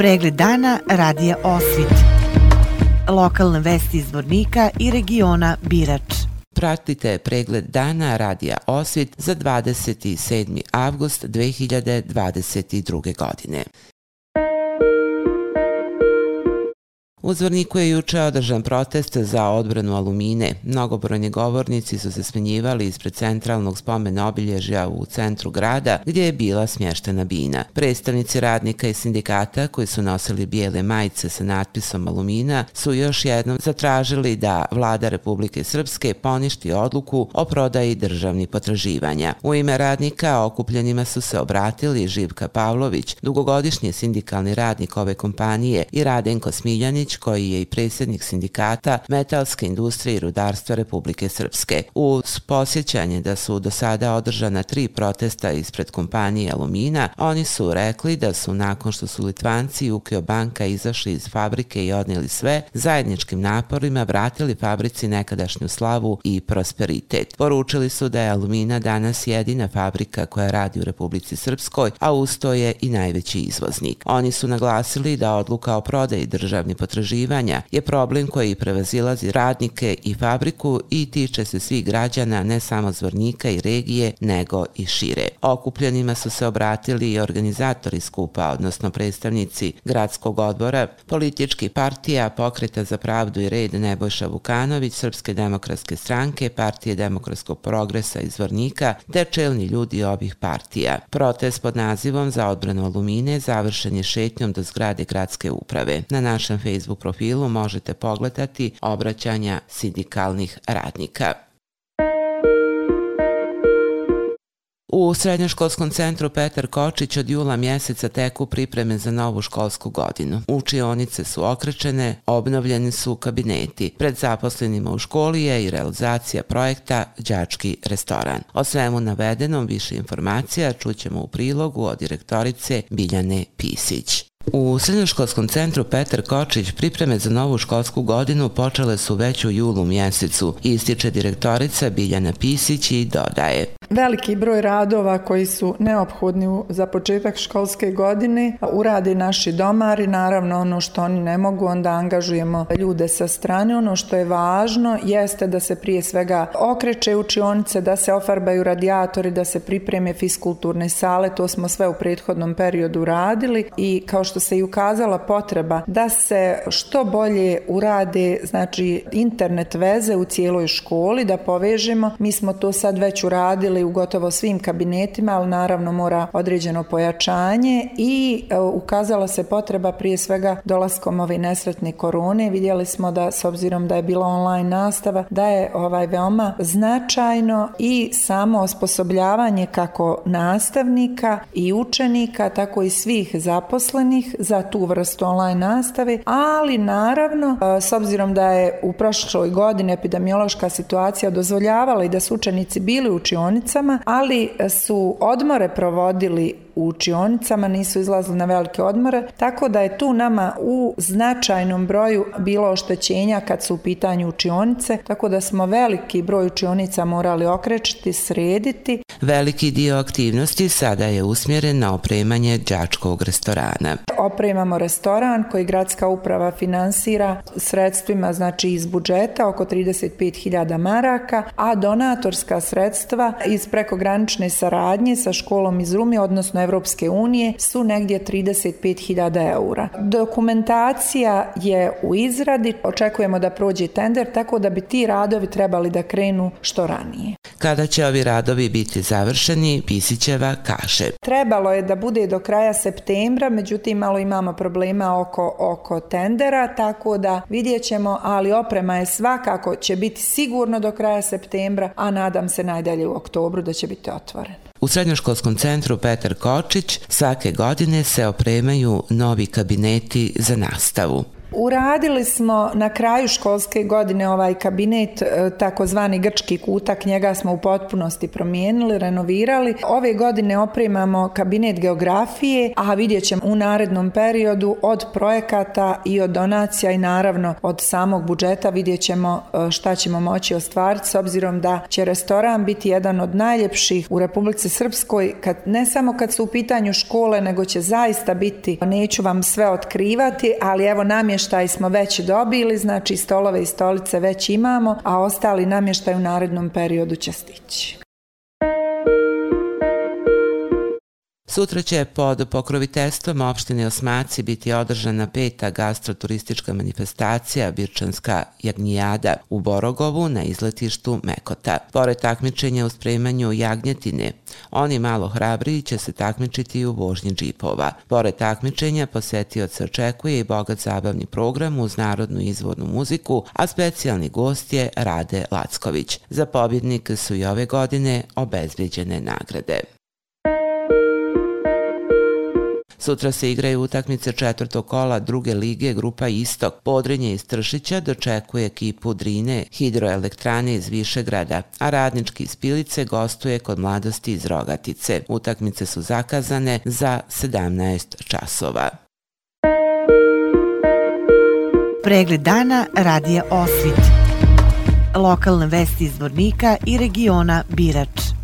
Pregled dana radija Osvit. Lokalne vesti iz Vornika i regiona Birač. Pratite pregled dana radija Osvit za 27. avgust 2022. godine. U Zvorniku je juče održan protest za odbranu alumine. Mnogobrojni govornici su se smenjivali ispred centralnog spomena obilježja u centru grada gdje je bila smještena bina. Predstavnici radnika i sindikata koji su nosili bijele majice sa natpisom alumina su još jednom zatražili da vlada Republike Srpske poništi odluku o prodaji državnih potraživanja. U ime radnika okupljenima su se obratili Živka Pavlović, dugogodišnji sindikalni radnik ove kompanije i Radenko Smiljanić Đurić, koji je i predsjednik sindikata metalske industrije i rudarstva Republike Srpske. Uz posjećanje da su do sada održana tri protesta ispred kompanije Alumina, oni su rekli da su nakon što su Litvanci i Ukio banka izašli iz fabrike i odnijeli sve, zajedničkim naporima vratili fabrici nekadašnju slavu i prosperitet. Poručili su da je Alumina danas jedina fabrika koja radi u Republici Srpskoj, a usto je i najveći izvoznik. Oni su naglasili da odluka o prodaji državni potraživanja potraživanja je problem koji prevazilazi radnike i fabriku i tiče se svih građana ne samo zvornika i regije, nego i šire. Okupljenima su se obratili i organizatori skupa, odnosno predstavnici gradskog odbora, politički partija, pokreta za pravdu i red Nebojša Vukanović, Srpske demokratske stranke, Partije demokratskog progresa i zvornika, te čelni ljudi ovih partija. Protest pod nazivom za odbranu alumine završen je šetnjom do zgrade gradske uprave. Na našem Facebook Facebook profilu možete pogledati obraćanja sindikalnih radnika. U Srednjoškolskom centru Petar Kočić od jula mjeseca teku pripreme za novu školsku godinu. Učionice su okrečene, obnovljeni su kabineti. Pred zaposlenima u školi je i realizacija projekta Đački restoran. O svemu navedenom više informacija čućemo u prilogu od direktorice Biljane Pisić. U Srednjoškolskom centru Petar Kočić pripreme za novu školsku godinu počele su već u julu mjesecu, ističe direktorica Biljana Pisić i dodaje. Veliki broj radova koji su neophodni za početak školske godine urade naši domari, naravno ono što oni ne mogu, onda angažujemo ljude sa strane. Ono što je važno jeste da se prije svega okreće učionice, da se ofarbaju radijatori, da se pripreme fiskulturne sale, to smo sve u prethodnom periodu radili i kao što se i ukazala potreba da se što bolje urade znači internet veze u cijeloj školi, da povežemo. Mi smo to sad već uradili u gotovo svim kabinetima, ali naravno mora određeno pojačanje i e, ukazala se potreba prije svega dolaskom ove nesretne korone. Vidjeli smo da s obzirom da je bila online nastava, da je ovaj veoma značajno i samo osposobljavanje kako nastavnika i učenika, tako i svih zaposlenih zaposlenih za tu vrstu online nastave, ali naravno e, s obzirom da je u prošloj godini epidemiološka situacija dozvoljavala i da su učenici bili u učionicama, ali su odmore provodili u učionicama, nisu izlazili na velike odmore, tako da je tu nama u značajnom broju bilo oštećenja kad su u pitanju učionice, tako da smo veliki broj učionica morali okrećiti, srediti. Veliki dio aktivnosti sada je usmjeren na opremanje đačkog restorana. Opremamo restoran koji gradska uprava finansira sredstvima znači iz budžeta oko 35.000 maraka, a donatorska sredstva iz prekogranične saradnje sa školom iz Rumi, odnosno Evropske unije su negdje 35.000 eura. Dokumentacija je u izradi, očekujemo da prođe tender, tako da bi ti radovi trebali da krenu što ranije. Kada će ovi radovi biti završeni, Pisićeva kaže. Trebalo je da bude do kraja septembra, međutim malo imamo problema oko, oko tendera, tako da vidjet ćemo, ali oprema je svakako će biti sigurno do kraja septembra, a nadam se najdalje u oktobru da će biti otvoren. U Srednjoškolskom centru Petar Kočić svake godine se opremaju novi kabineti za nastavu. Uradili smo na kraju školske godine ovaj kabinet, e, takozvani grčki kutak, njega smo u potpunosti promijenili, renovirali. Ove godine opremamo kabinet geografije, a vidjet ćemo u narednom periodu od projekata i od donacija i naravno od samog budžeta vidjet ćemo e, šta ćemo moći ostvariti s obzirom da će restoran biti jedan od najljepših u Republici Srpskoj, kad, ne samo kad su u pitanju škole, nego će zaista biti, neću vam sve otkrivati, ali evo namještaj smo već dobili, znači stolove i stolice već imamo, a ostali namještaj u narednom periodu će stići. Sutra će pod pokroviteljstvom opštine Osmaci biti održana peta gastroturistička manifestacija Birčanska jagnijada u Borogovu na izletištu Mekota. Pored takmičenja u spremanju jagnjetine, oni malo hrabriji će se takmičiti u vožnji džipova. Pored takmičenja posetioca očekuje i bogat zabavni program uz narodnu izvornu muziku, a specijalni gost je Rade Lacković. Za pobjednik su i ove godine obezbeđene nagrade. Sutra se igraju utakmice četvrtog kola druge lige Grupa Istok. Podrinje iz Tršića dočekuje ekipu Drine hidroelektrane iz Višegrada, a radnički iz Pilice gostuje kod mladosti iz Rogatice. Utakmice su zakazane za 17 časova. Pregled dana radija Osvit. Lokalne vesti iz Vornika i regiona Birač.